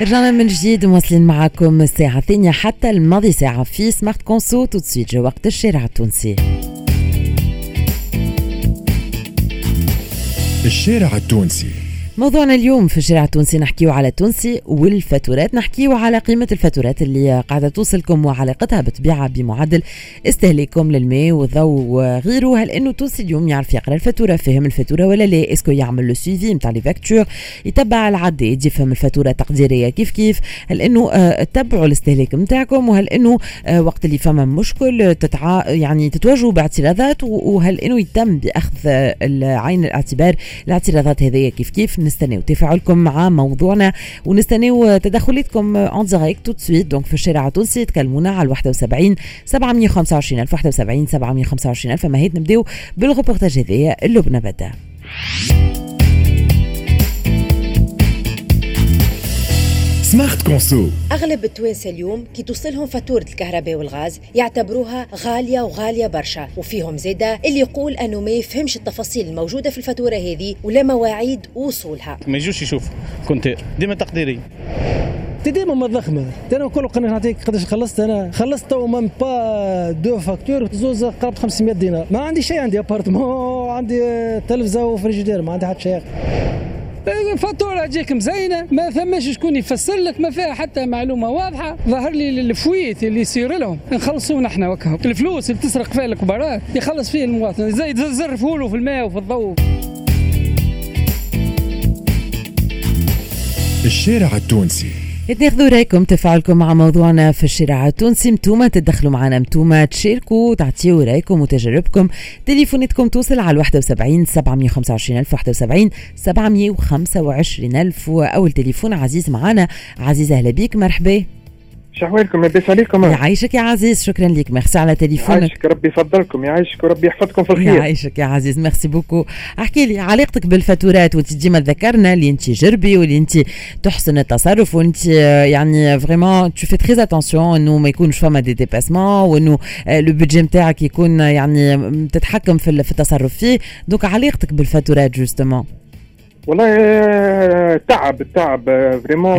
رجعنا من جديد مواصلين معكم الساعة الثانية حتى الماضي ساعة في Smart Conso tout de suite جا وقت الشارع التونسي. الشارع التونسي. موضوعنا اليوم في الشارع التونسي نحكيو على التونسي والفاتورات. نحكيو على قيمة الفاتورات اللي قاعدة توصلكم وعلاقتها بالطبيعة بمعدل استهلاككم للماء والضوء وغيره. هل إنه التونسي اليوم يعرف يقرأ الفاتورة فهم الفاتورة ولا لا؟ est-ce que يعمل le suivi نتاع les factures يتبع العداد يفهم الفاتورة التقديرية كيف كيف؟ هل إنه آه، تتبعوا الاستهلاك نتاعكم وهل إنه آه، وقت اللي فما مشكل تتع... يعني تتواجهوا باعتراضات؟ وهل إنه يتم بأخذ عين الاعتبار الاعتراضات هذه كيف كيف؟ نستناو تفاعلكم مع موضوعنا ونستناو تدخلاتكم en direct tout de suite donc في الشارع التونسي تكلمونا على 71 725 ألف 71 725 ألف. ما هيت نبداو بالغوبورتاج هذايا اللي به نبدأ. Smart Conso. أغلب التوانسة اليوم كي توصلهم فاتورة الكهرباء والغاز يعتبروها غالية وغالية برشا وفيهم زيادة اللي يقول أنه ما يفهمش التفاصيل الموجودة في الفاتورة هذه ولا مواعيد وصولها ما يجوش يشوفوا compteur ديما تقديري. ديما ما ضخمة. أنا كل قناه نعطيك قداش خلصت. أنا خلصت tout même pas deux factures زوز قرابه 500 دينار. ما عندي شيء عندي appartement عندي تلفزة وفريجيدير ما عندي حتى شيء فاتورة تجيك مزينة ما ثماش شكون يفسر لك ما فيها حتى معلومة واضحة. ظهر لي ال fuite اللي يصير لهم. نخلصونا إحنا وكهم الفلوس اللي تسرق فيها الكبارات يخلص فيه المواطن. زي يزرفوا له في الماء وفي الضوء. الشارع التونسي. تاخذوا رايكم تفاعلكم مع موضوعنا في الشارع التونسي. متوما تدخلوا معنا متوما تشاركوا تعطيوا رايكم وتجاربكم. تليفوناتكم توصل على 71 725 ألف 71 725 ألف. واول تليفون عزيز معنا عزيز أهلا بيك مرحبا. شحوالكم لاباس عليكم يعيشك يا عزيز شكرا لك ميرسي على تليفونك. يعيشك ربي يفضلكم يعيشك وربي يحفظكم في الخير. يعيشك يا عزيز merci beaucoup. احكي لي علاقتك بالفاتورات وانت ديما تذكرنا اللي انت جربي واللي انت تحسن التصرف وانت يعني vraiment tu fais très attention انه ما يكونش فما des dépassements وانه le budget نتاعك يكون يعني تتحكم في التصرف فيه. donc علاقتك بالفاتورات justement والله تعب تعب vraiment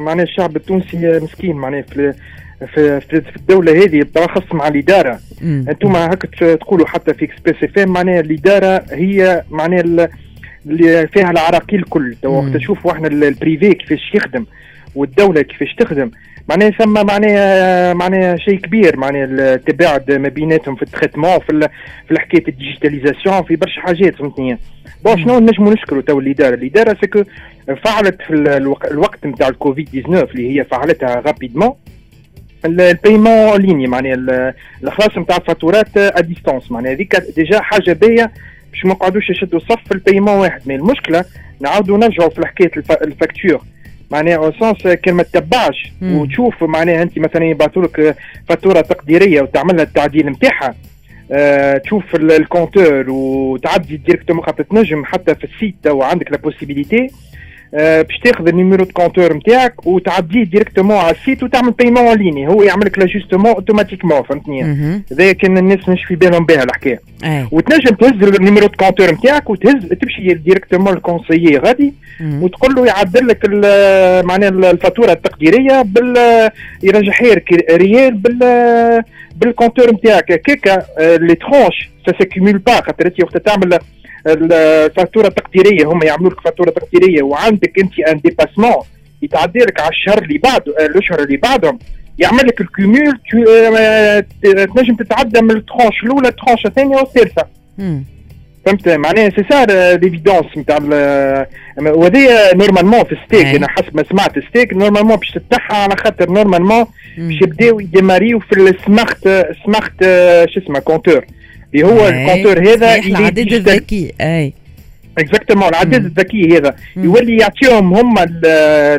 معناها الشعب التونسي مسكين معناها في في في الدولة هذه بالأخص مع الإدارة. أنتم هكا تقولوا حتى في Express FM معناها الإدارة هي معناها اللي فيها العراقيل الكل. وقت تشوفوا إحنا ال privé كيفاش يخدم. والدولة كيفاش تخدم. معناها ثم معناها معناها شيء كبير معناها التباعد ما بيناتهم في ال traitement في في حكايه ال digitalisation في برشا حاجات فهمتني. bon شنو نجموا نشكروا تو الإدارة. الإدارة ce que فعلت في الوقت نتاع الكوفيد 19 اللي هي فعلتها rapidement ال paiement en ligne معناها الإخلاص نتاع الفاتورات à distance معناها هذيك déjà حاجة باهية باش ما نقعدوش يشدوا صف ال paiement واحد. ما المشكلة نعاودوا نرجعوا في حكايه ال facture. معناها au sens كان ما تتبعش وتشوف معناها أنت مثلا يبعثوا لك فاتورة تقديرية وتعمل لها التعديل نتاعها. أه تشوف ال compteur وتعدي directement خاطر تنجم حتى في ال site وعندك la possibilité باش تاخذ ال numéro de compteur نتاعك وتعديه directement على ال site وتعمل paiement en ligne هو يعمل لك l'ajustement automatiquement فهمتني هذا كان الناس مش في بالهم بها الحكاية. وتنجم تهز ال numéro de compteur نتاعك وتهز تمشي directement لل conseiller غادي وتقول له يعدل لك معناها الفاتورة التقديرية بال يرجعها لك réelle بال بال compteur نتاعك. هكاك les tranches ça se cumule pas خاطر انت وقت تعمل الفاتورة التقديرية هم يعملوا لك فاتورة تقديرية وعندك أنت un dépassement يتعدي لك على الشهر اللي بعده الأشهر اللي بعدهم. يعمل لك ال cumul تنجم تتعدى من ال tranche الأولى ال tranche الثانية والثالثة. فهمت؟ معناها c'est ça l'évidence نتاع وهذه normalement في STEG أنا حسب ما سمعت STEG normalement باش تتنحى على خاطر normalement باش يبداو يديماريو في ال smart smart شو اسمه compteur اللي هو الكونتور هذا العداد الذكي. اي exactement العداد الذكي هذا. يولي يعطيهم هم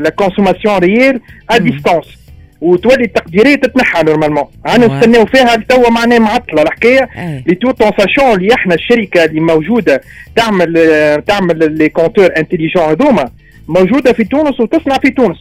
la consommation réelle ا ديستونس وتولي التقديرية تتنحى نورمالمون أنا نستناو فيها توا معناها معطلة الحكاية. لي تو اون ساشون اللي إحنا الشركة اللي موجودة تعمل تعمل لي كونتور انتيليجون هذوما موجودة في تونس وتصنع في تونس.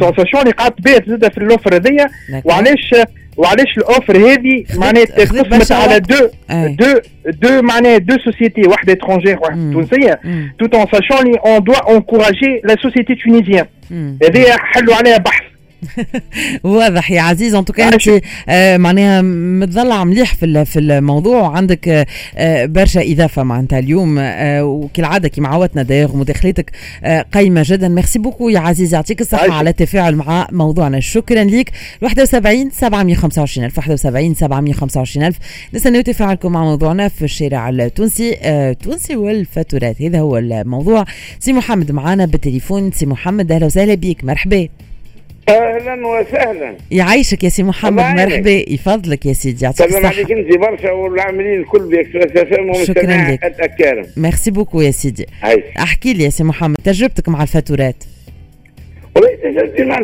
تو ساشون اللي قعدت بيت زادة في الأوفر هذيا. وعلاش وعلاش الأوفر هذه معناها تقسمت على دو دو دو معناها دو سوسيتي واحدة اترونجير واحدة تونسية tout en sachant on doit encourager la société tunisienne مم. هذه حلوا عليها بحث. واضح يا عزيز. انتو كان انت آه معناها متضلع مليح في في الموضوع. وعندك آه آه برشا إضافة معناتها اليوم. آه وكالعادة كيما عودتنا داير مداخلتك آه قيمه جدا. merci beaucoup يا عزيز يعطيك الصحة. على التفاعل مع موضوعنا. شكرا ليك. 71 725 ألف. 71 725 ألف. نستناو تفاعلكم مع موضوعنا في الشارع التونسي آه تونسي والفاتورات. هذا هو الموضوع. سي محمد معانا بالتليفون. سي محمد أهلا وسهلا بيك. مرحبا. أهلا وسهلا. يعيشك يا سي محمد. مرحبا يفضلك يا سيدي يعطيك سلام الصحة. عليك انت برشا والعاملين الكل باكسبريس اف ام شكراً لك. الكارم merci beaucoup يا سيدي. عايش أحكي لي يا سي محمد تجربتك مع الفاتورات؟ والله تجربتي مع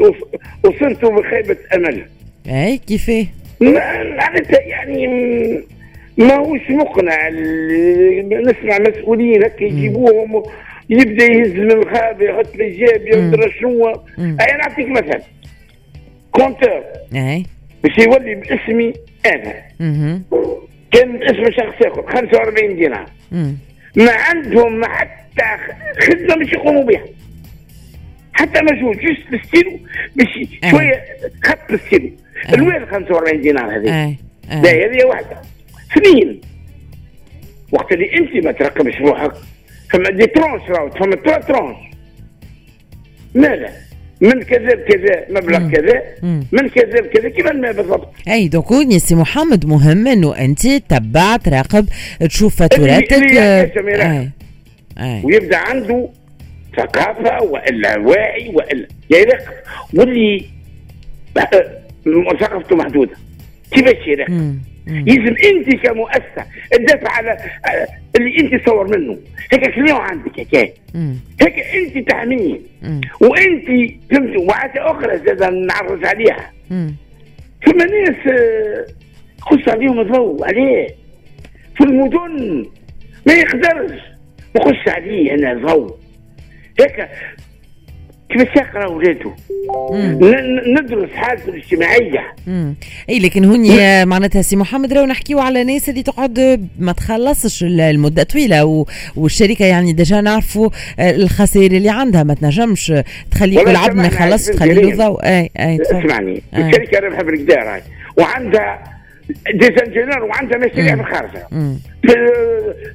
وص- وصلت بخيبة أمل. اي كيفاه ما- معناتها يعني م- ما هوش مقنع نسمع مسؤولين هكا يجيبوهم يبدأ يهز من الخاب يحط لي جاب يدرى شنو. أي نعطيك مثل. كونتور. أي. باش يولي باسمي أنا. كان باسم شخص آخر 45 دينار. ما عندهم حتى خدمة باش يقوموا بها. حتى مجهود جوست الستيلو باش. شوية خط الستيلو. الوين 45 دينار هذه. لا هذه واحدة. اثنين. وقت اللي أنت ما ترقمش روحك فما دي ترونش راهو فما ترا ترونش ماذا؟ من كذا بكذا مبلغ. كذا. من كذا بكذا كيما الماء بالضبط؟ أي دوك يا سي محمد مهم إنه أنت تبع تراقب تشوف فاتوراتك. آه، ويبدأ عنده ثقافة وإلا واعي وإلا. يراقب واللي آه، ثقافته محدودة. كيفاش يراقب؟ يلزم أنت كمؤسسة تدافع على آه، اللي أنت تصور منه. هيك كليون عندك هيك. هيك أنت تحميه. وأنت فهمت وعادة أخرى زاد نعرج عليها. ثم ناس آه، خش عليهم الضوء عليه. في المدن ما يقدرش نخش عليه أنا ضوء هيك كيفاش يقرا. ن- ندرس حالته الاجتماعية. اي لكن هوني معناتها سي محمد راهو نحكيو على ناس اللي تقعد ما تخلصش ال- المدة طويلة والشركة يعني déjà نعرفوا آه، الخسائر اللي عندها ما تنجمش تخلي كل عبد ما سامحني يخلص عزيزي تخلي له. ضوء اي أي. اسمعني آه. الشركة ربحها بالكدا وعندها ديزانجينير وعندها مشاريع في الخارج. في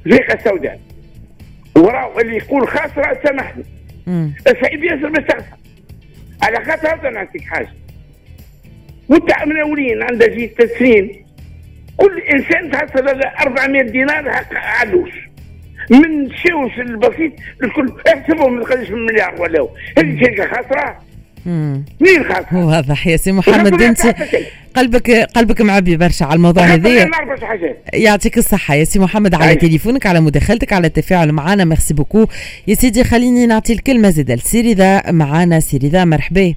الفريقه السوداء وراو اللي يقول خاسره سامحني صعيب ياسر تخسر على خاطر هذا نعطيك حاجة. وانت من الاولين عندها جي تسليم. كل إنسان تحصل على 400 دينار حق علوش من الشوش البسيط الكل احسبهم ما من مليار ولا. هذه شركة خاسره. مين خاسره؟ واضح يا سي محمد انت. قلبك قلبك معبي برشا على الموضوع حاجات يعطيك الصحة يا سي محمد على عايش. تليفونك على مداخلتك على التفاعل معنا. ميرسي بوكو يا سيدي خليني نعطي الكلمة زيدا لسيري ذا معانا سيري ذا مرحبا.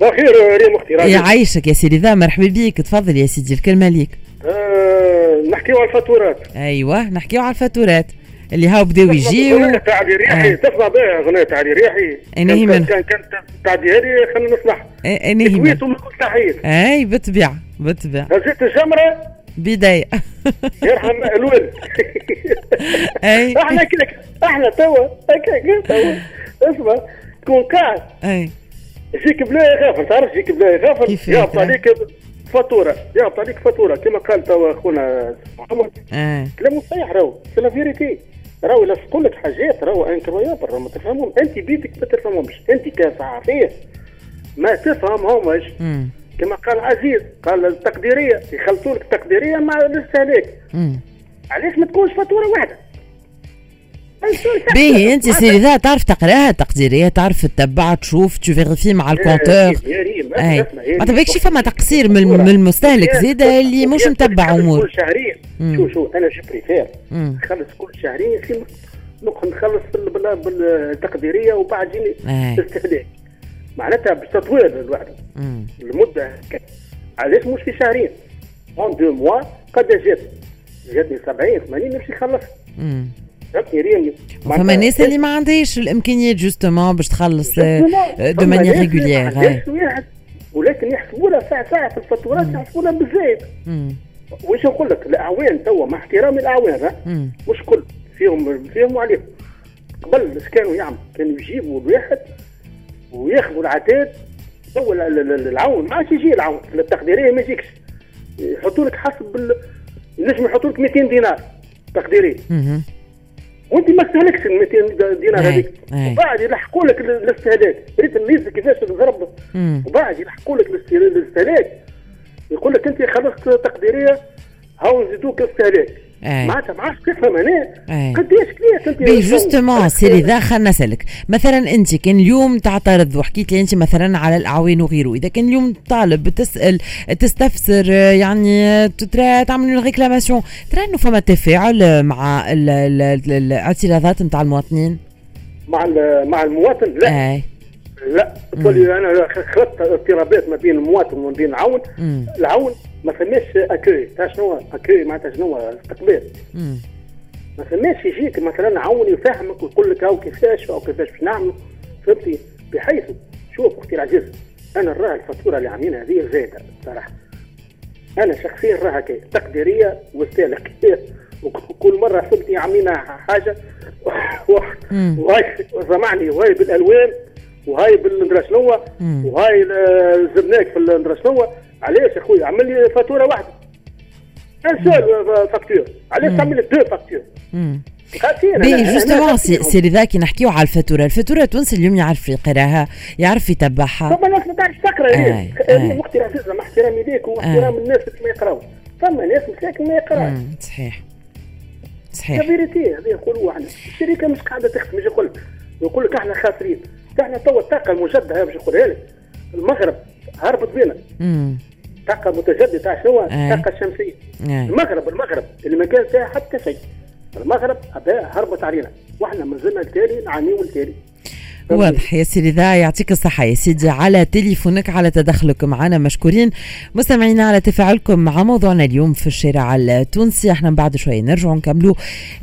بخير ريم أختي يعيشك يا سيدي ذا مرحبا بيك. تفضل يا سيدي الكلمة ليك. آه نحكيو على الفاتورات. أيوه نحكيو على الفاتورات. اللي هاو بداو يجيو. تاع علي ريحي آه. تسمع بها أغنية تاع علي ريحي كان- من- كان كان تاع دي هذه خلينا نسمعها اني هي كويت كل تحيه أي بالطبيعة بالطبيعة هزيت الجمرة؟ بداية. يرحم الولد. أي. أحنا كده أحنا توا. اسمع تكون قاعد. أي. يجيك بلا يغافل تعرف يجيك بلا يهبط هيك؟ عليك فاتورة. يهبط عليك فاتورة كما قال توا أخونا محمد. كلامه صحيح راهو c'est la vérité راهو يلصقوا لك حاجات راهو incroyable راهو ما تفهمهم. أنت بيدك ما تفهمهمش. أنت كصحفية ما تفهمهمش. كما قال عزيز قال التقديرية يخلطوا لك التقديرية مع الاستهلاك. علاش ما تكونش فاتورة واحدة؟ باهي أنت سيري ذا تعرف تقراها تقديريه تعرف تتبع تشوف تفيريفي مع ال compteur يا ريم أي ما. تبقاش فما تقصير من المستهلك زيد اللي مش متبع أمور كل شهرين. شو شو أنا جو بريفير. نخلص كل شهرين في نخلص بال- بال- بالتقديرية وبعد جيني أي استهلاك معناتها باش تطوير الوحده مم. المدة. علاش مش في شهرين أون دو موا قد جات جاتني 70 80 نمشي نخلص وفما ناس اللي ما عندهاش الامكانيات جوستومون باش تخلص دو مانيير ريغوليير ولكن يحسبوا لها ساعة ساعة في الفاتورات يحسبوا لها بالزايد. واش نقول لك؟ الأعوان توا مع احترامي الأعوان. مش كل فيهم فيهم وعليهم قبل اش كانوا يعملوا كانوا يجيبوا الواحد وياخذوا العتاد هو العون. ما عادش يجي العون التقديرية ما يجيكش. يحطوا لك حسب ال... نجم يحطوا لك 200 دينار تقديرية. وانت ما استهلكش ال 200 دينار هذيك. وبعد يلحقوا لك الاستهلاك ريت الميزه كيفاش تضرب. وبعد يلحقوا لك الاستهلاك يقول لك أنت خلصت تقديرية هاو نزيدوك الاستهلاك معناتها ما عادش تفهم هنا؟ قداش كليت أنت بي جوستومون خلينا نسألك. مثلا أنت كان اليوم تعترض وحكيت لي أنت مثلا على الاعوان وغيره. إذا كان اليوم طالب تسأل تستفسر يعني ترى تعمل ريكلاماسيون ترى إنه فما تفاعل مع الاعتراضات نتاع المواطنين؟ مع مع المواطن؟ لا. أي. لا. تقول أنا خلطت اضطرابات ما بين المواطن وما بين العون. العون ما فماش اكوي تاع شنو اكوي معناتها شنو استقبال ما فماش يجيك مثلا عون يفهمك ويقول لك هاو كيفاش أو كيفاش باش نعملوا فهمتي بحيث شوف أختي العزيز أنا نراه الفاتورة اللي عاملينها هذه زايدة صراحة. أنا شخصيا راها كي تقديرية واستهلاك وكل مرة فهمتي عاملين حاجة. وهاي سمعني وهاي بالألوان وهاي بالندرا شنو وهاي الزبناك في الندرا شنو علاش اخويا؟ عمل لي فاتورة واحدة. ان سول فاكتور علاش تعمل لي دو فاكتور بي جوستومون سي لذاك نحكيو على الفاتورة، الفاتورة التونسي اليوم يعرف يقراها، يعرف يتبعها. فما ناس ما تعرفش تقرأ وقت مع احترامي ليك واحترام الناس اللي ما يقراو، فما ناس مساكن ما يقراش. صحيح. صحيح. فيريتي هذه نقولوا إحنا، الشركة مش قاعدة تخدم مش يقول. يقول لك إحنا خاسرين، إحنا توا الطاقة المجددة باش نقولها لك. المغرب هربت بينا. طاقه متجددة تاع شنو؟ الطاقه الشمسية. المغرب المغرب اللي ما كان فيها حتى شيء. المغرب هربت علينا وإحنا ما زلنا التالي نعانيو التالي واضح يا سيدي ذا يعطيك الصحة يا سيدي. على تليفونك على تدخلك معنا مشكورين. مستمعينا على تفاعلكم مع موضوعنا اليوم في الشارع التونسي. إحنا بعد شوي نرجع نكملوا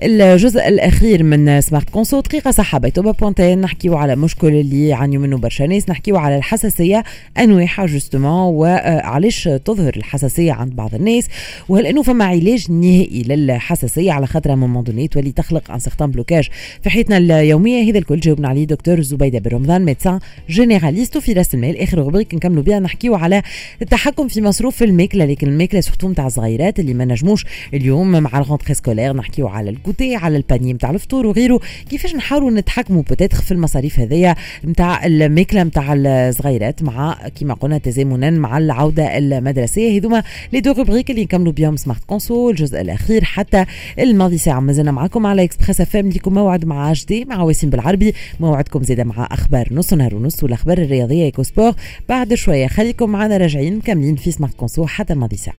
الجزء الأخير من سمارت كونسو. دقيقة صحة بيتوبا بونتين نحكيو على مشكل اللي يعانيوا منه برشا ناس نحكيو على الحساسية أنواعها جوستومون وعلاش تظهر الحساسية عند بعض الناس. وهل إنه فما علاج نهائي للحساسية؟ على خاطر مومون تولي تخلق ان سيغتان بلوكاج في حياتنا اليومية. هذا الكل جاوبنا عليه دكتور زبيدة بن رمضان médecin généraliste وفي رأس المال. آخر rubrique نكملوا بها نحكيو على التحكم في مصروف الماكله لكن الماكله surtout نتاع الصغيرات اللي ما نجموش اليوم مع ال rentrée scolaire نحكيو على ال côté على الباني نتاع الفطور وغيره. كيفاش نحاولوا نتحكموا peut-être في المصاريف هذيا نتاع الماكله نتاع الصغيرات مع كما قلنا تزامنا مع العودة المدرسية. هذوما les deux rubriques اللي نكملوا بهم سمارت كونسو الجزء الأخير حتى الماضي ساعة. مازلنا معكم على اكسبريس اف ام لكم موعد مع جدي مع وسيم بالعربي. موعدكم زيد مع أخبار نص نهار ونص والأخبار الرياضية ايكو سبور بعد شوية خليكم معنا راجعين مكملين في سمارت كونسو حتى الماضي ساعة.